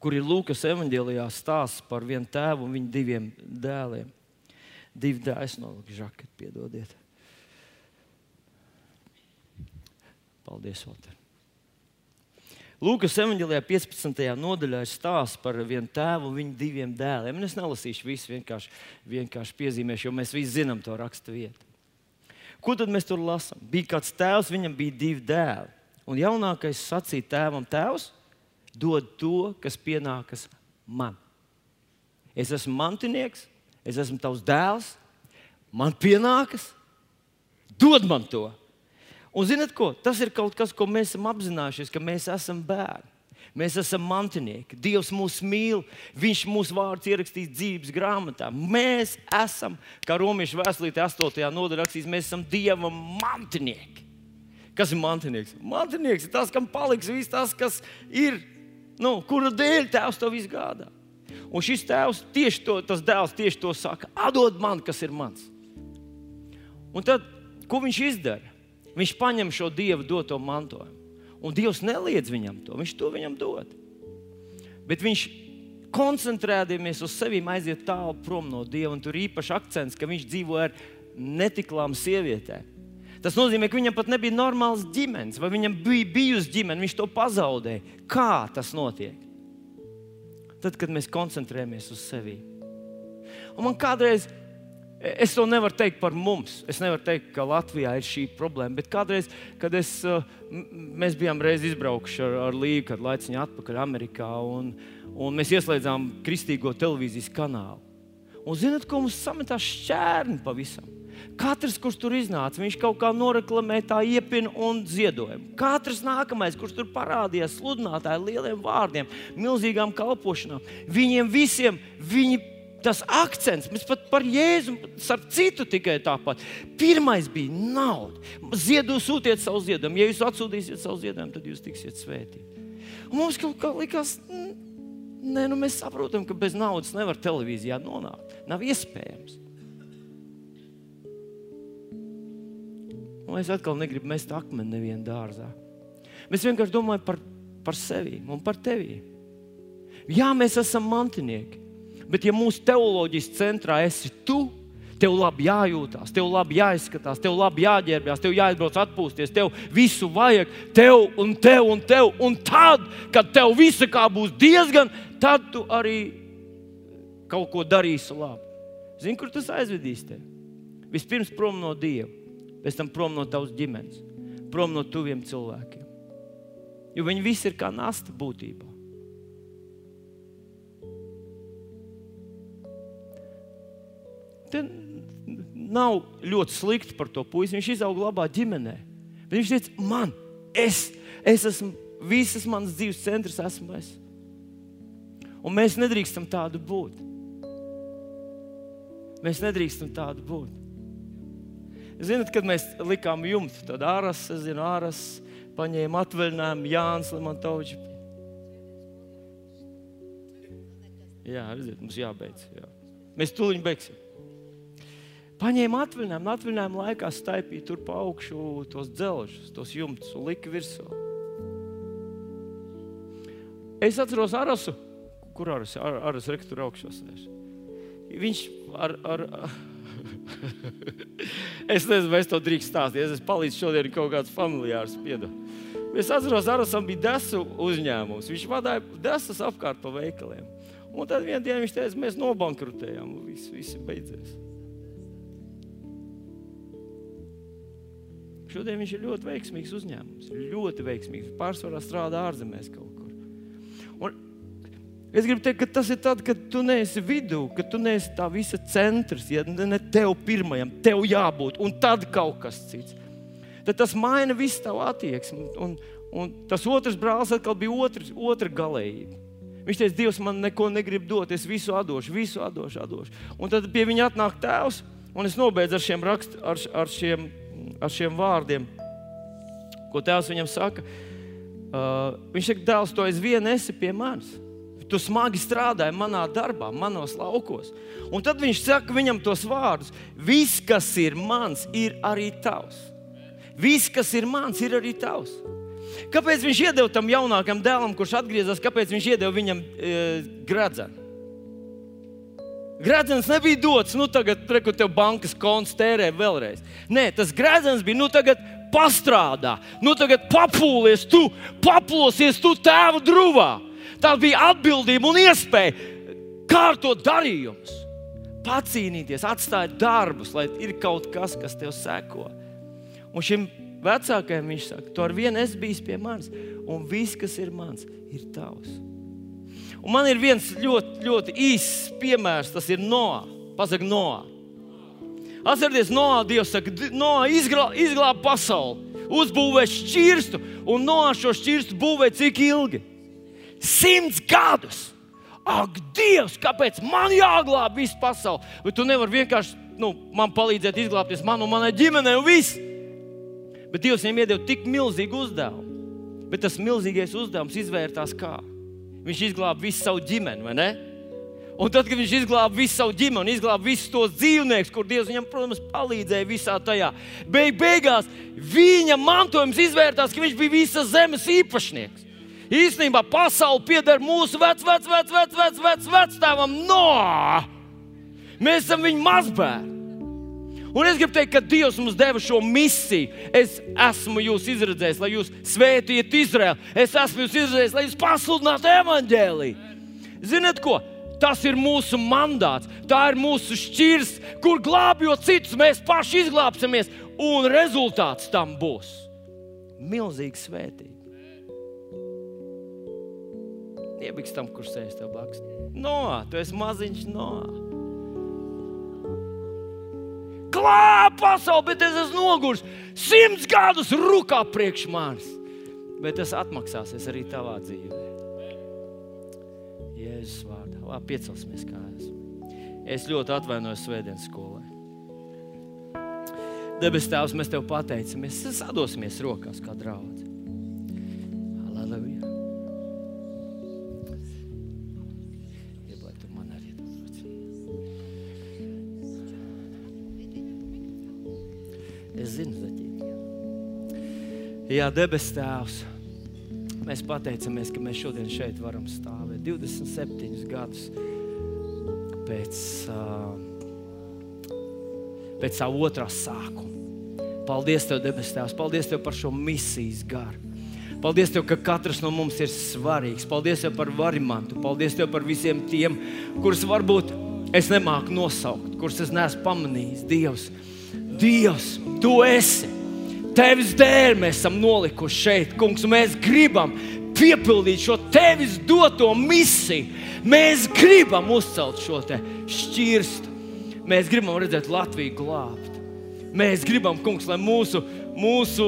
kur ir Lūkas evanģēlijā stāsts par vienu tēvu un viņa diviem dēliem. Divi dēli, no žaketa, piedodiet. Paldies, Walter. Lūkas evanģēlijā 15. nodaļā ir stāsts par vienu tēvu un viņa diviem dēliem. Es nelasīšu visu, vienkārši, vienkārši piezīmēšu, jo mēs visi zinām to rakstu vietu. Ko tad mēs tur lasām? Bija kāds tēvs, viņam bija divi dēli. Un jaunākais sacīja tēvam, tēvs, dod to, kas pienākas man. Es esmu mantinieks, es esmu tavs dēls, man pienākas, dod man to. Un zinot ko? Tas ir kaut kas, ko mēs esam apzinājušies, ka mēs esam bērni. Mēs esam mantinieki. Dievs mūs mīl. Viņš mūsu vārdus ierakstīs dzīves grāmatā. Mēs esam, kā Romas vēstulīte 8. nodaļā rakstīts, mēs esam Dieva mantinieki. Kas ir mantinieks? Mantinieks ir tas, kam paliks viss tas, kas ir, nu, kura dēļ tēvs to visu gādā. Un šis tēvs tieši to, tas dēls tieši to saka: atdod man, kas ir mans. Un tad, ko viņš izdarīja? Viņš paņem šo dievu doto mantojumu. Un Dievs neliedz viņam to, viņš to viņam dod. Bet viņš koncentrēdamies uz sevi, aiziet tālu prom no Dieva. Tur ir īpašs akcents, ka viņš dzīvo ar netiklām sievietēm. Tas nozīmē, ka viņam pat nebija normāls ģimenes, vai viņam bija bijusi ģimene, viņš to pazaudēja. Kā tas notiek? Tad, kad mēs koncentrējamies uz sevi. Un man kādreiz Es to nevaru teikt par mums. Es nevaru teikt, ka Latvijā ir šī problēma. Bet kādreiz, kad es, uh, mēs bijām izbraukuši ar, ar Līgu, kad laiciņā atpakaļ Amerikā, un, un mēs ieslēdzām kristīgo televīzijas kanālu. Un zinot, ko mums sametās šķērni pavisam. Katrs, kurš tur iznāca, viņš kaut kā noreklamēja tā iepinu un ziedojumu. Katrs nākamais, kurš tur parādījās, sludinātāji lieliem vārdiem, milzīgām kalpošanām, viņiem visiem viņi tas akcents, mēs pat par Jēzu, starp citu, tikai tāpat. Pirmais bija nauda. Ziedu sūtiet savu ziedojumu. Ja jūs atsūtīsiet savu ziedojumu, tad jūs tiksiet svētīti. Un mums kaut kā likās, nē, nu mēs saprotam, ka bez naudas nevar televīzijā nonākt. Nav iespējams. Un es atkal negribu mest akmeni nevienā dārzā. Mēs vienkārši domājam par, par sevi un par tevi. Jā, mēs esam mantinieki. Bet, ja mūsu teoloģijas centrā esi tu, tev labi jājūtās, tev labi jāizskatās, tev labi jāģērbjas, tev jāizbrauc atpūsties, tev visu vajag, tev un tev un tev. Un tad, kad tev viss būs diezgan, tad tu arī kaut ko darīsi labi. Zini, kur tas aizvedīs tevi? Vispirms prom no Dieva, pēc tam prom no tavas ģimenes, prom no tuviem cilvēkiem. Jo viņi visi ir kā nasta būtībā. Te nav ļoti slikti par to puisi. Viņš izauga labā ģimenē. Bet viņš teica, man, es, es esmu visas manas dzīves centrs, esmu es. Un mēs nedrīkstam tādu būt. Mēs nedrīkstam tādu būt. Zinat, kad mēs likām jumtu, tad ārās, es zinu, ārās paņēma atvaļinājumu Jānis Limantovičs. Jā, redziet, mums jābeidz. Jā. Mēs tūlīt beigsim. Paņēma atvaļinājumu, atvaļinājumu laikā staipīja tur pa augšu tos dzelžus, tos jumtus un lika virsū. Es atceros Arasu, kur Aras, Ar, Aras rektora augšā sēž. Viņš ar, ar, [laughs] es nezinu, vai es to drīkst stāstīt. Es palīdzu šodien kaut kāds familiārs piedod. Es atceros, Arasam bija desu uzņēmums. Viņš vadīja desas apkārt pa veikaliem. Un tad vienā dienā viņš teica, mēs nobankrutējām, viss, viss beidzies. Šodien viņš ir ļoti veiksmīgs uzņēmums. Ļoti veiksmīgs. Pārsvarā strādā ārzemēs kaut kur. Un es gribu teikt, ka tas ir tad, kad tu neesi vidū, kad tu neesi tā visa centrs. Ja ne tev pirmajam, tev jābūt, un tad kaut kas cits. Tad tas maina visu tavu attieksmi. Un, un tas otrs brālis atkal bija otrs, otra galējība. Viņš teica, Dievs man neko negrib dot, es visu atdošu, visu atdošu, atdošu. Un tad pie viņa atnāk tēvs, un es nobeidzu ar šiem, rakst, ar, ar šiem, ar šiem vārdiem, ko tēvs viņam saka. Uh, viņš saka, dēls, tu aizvien esi pie manis. Tu smagi strādāji manā darbā, manos laukos. Un tad viņš saka viņam tos vārdus: Viss, kas ir mans, ir arī tavs. Viss, kas ir mans, ir arī tavs. Kāpēc viņš iedeva tam jaunākam dēlam, kurš atgriezās, kāpēc viņš iedeva viņam e, gradzenu? Gradzens nebija dots, nu tagad, reku, tev bankas konts tērē vēlreiz. Nē, tas gradzens bija, nu tagad pastrādā, nu tagad papūlies, tu paplosies, tu tēva drūvā. Tā bija atbildība un iespēja kārtot darījumus, pacīnīties, atstāt darbus, lai ir kaut kas, kas tev seko. Un šim vecākajam viņš saka, tu ar vienu esi bijis pie manis, un viss, kas ir mans, ir tavs. Un man ir viens ļoti, ļoti īsts piemērs, tas ir Noā. Pasaka, Noā. Atcerieties, Noā Dievs saka, Noā izglāb, izglāb pasauli, uzbūvē šķirstu, un Noā šo šķirstu būvē cik ilgi? Simts gadus! Ak, Dievs, kāpēc man jāglābj visu pasauli? Bet tu nevari vienkārši nu, man palīdzēt izglābties man un manai ģimenei un viss. Bet Dievs viņam iedeva tik milzīgu uzdevumu. Bet tas milzīgais uzdevums izvērtās kā? Viņš izglāba visu savu ģimeni, vai ne? Un tad, kad viņš izglāba visu savu ģimeni, izglāba visus tos dzīvniekus, kur Dievs viņam, protams, palīdzēja visā tajā, beig beigās viņa mantojums izvērtās, ka viņš bija visas zemes īpašnieks. Īstenībā pasaule pieder mūsu vecākam, vec, vec, vec, vec, vecākam, no! Mēs esam viņa mazbērni. Un es gribu teikt, ka Dievs mums deva šo misiju. Es esmu jūs izredzējis, lai jūs svētītu Izraēlu. Es esmu jūs izredzējis, lai jūs pasludinātu evaņģēlīju. Ziniet, ko? Tas ir mūsu mandāts, tā ir mūsu šķirs, kur glābjot citus, mēs paši izglābsimies. Un rezultāts tam būs milzīgs svētība. Iebiks tam, kurš sēž tev blakus. No, tu esi maziņš no glāb pasauli, bet es esmu noguris. Simts gadus rūkā priekš manis. Bet tas atmaksāsies arī tavā dzīvē. Jēzus vārdā. Labi, piecelsimies kājās. Es ļoti atvainojos Svētdienas skolai. Debes Tēvs, mēs Tev pateicamies. Sadosimies rokās kā draugi. Jā, debes Tēvs, mēs pateicamies, ka mēs šodien šeit varam stāvēt 27 gadus pēc, pēc savu otrā sākuma. Paldies, Tev, debes Tēvs, paldies Tev par šo misijas garu. Paldies, Tev, ka katrs no mums ir svarīgs. Paldies Tev par varimantu, paldies Tev par visiem tiem, kurus varbūt es nemāku nosaukt, kurus es neesmu pamanījis. Dievs, Dievs, Tu esi! Tevis dēļ mēs esam nolikuši šeit, kungs, un mēs gribam piepildīt šo tevis doto misiju. Mēs gribam uzcelt šo šķirstu. Mēs gribam redzēt Latviju glābt. Mēs gribam, kungs, lai mūsu, mūsu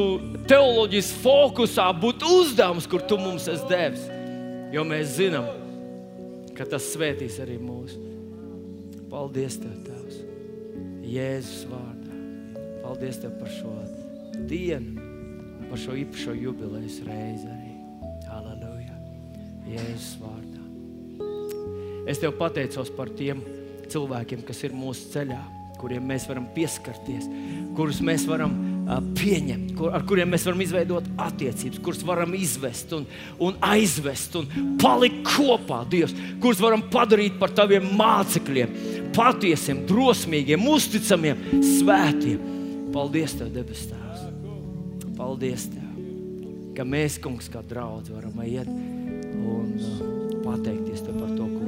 teoloģijas fokusā būtu uzdevums, kur tu mums esi devis. Jo mēs zinām, ka tas svētīs arī mūsu. Paldies, Tev, Tēvs! Jēzus vārdā! Paldies Tev par šo dienu, par šo īpašo jubilejas reizi arī. Halleluja! Jēzus vārdā. Es Tev pateicos par tiem cilvēkiem, kas ir mūsu ceļā, kuriem mēs varam pieskarties, kurus mēs varam pieņemt, kur, ar kuriem mēs varam izveidot attiecības, kurus varam izvest un, un aizvest un palikt kopā, Dievs, kurus varam padarīt par taviem mācekļiem, patiesiem, drosmīgiem, uzticamiem, svētiem. Paldies, Tev, debes Tēvs! Paldies, Tev, ka mēs, Kungs, kā draugi, varam iet un uh, pateikties Tev par to, ko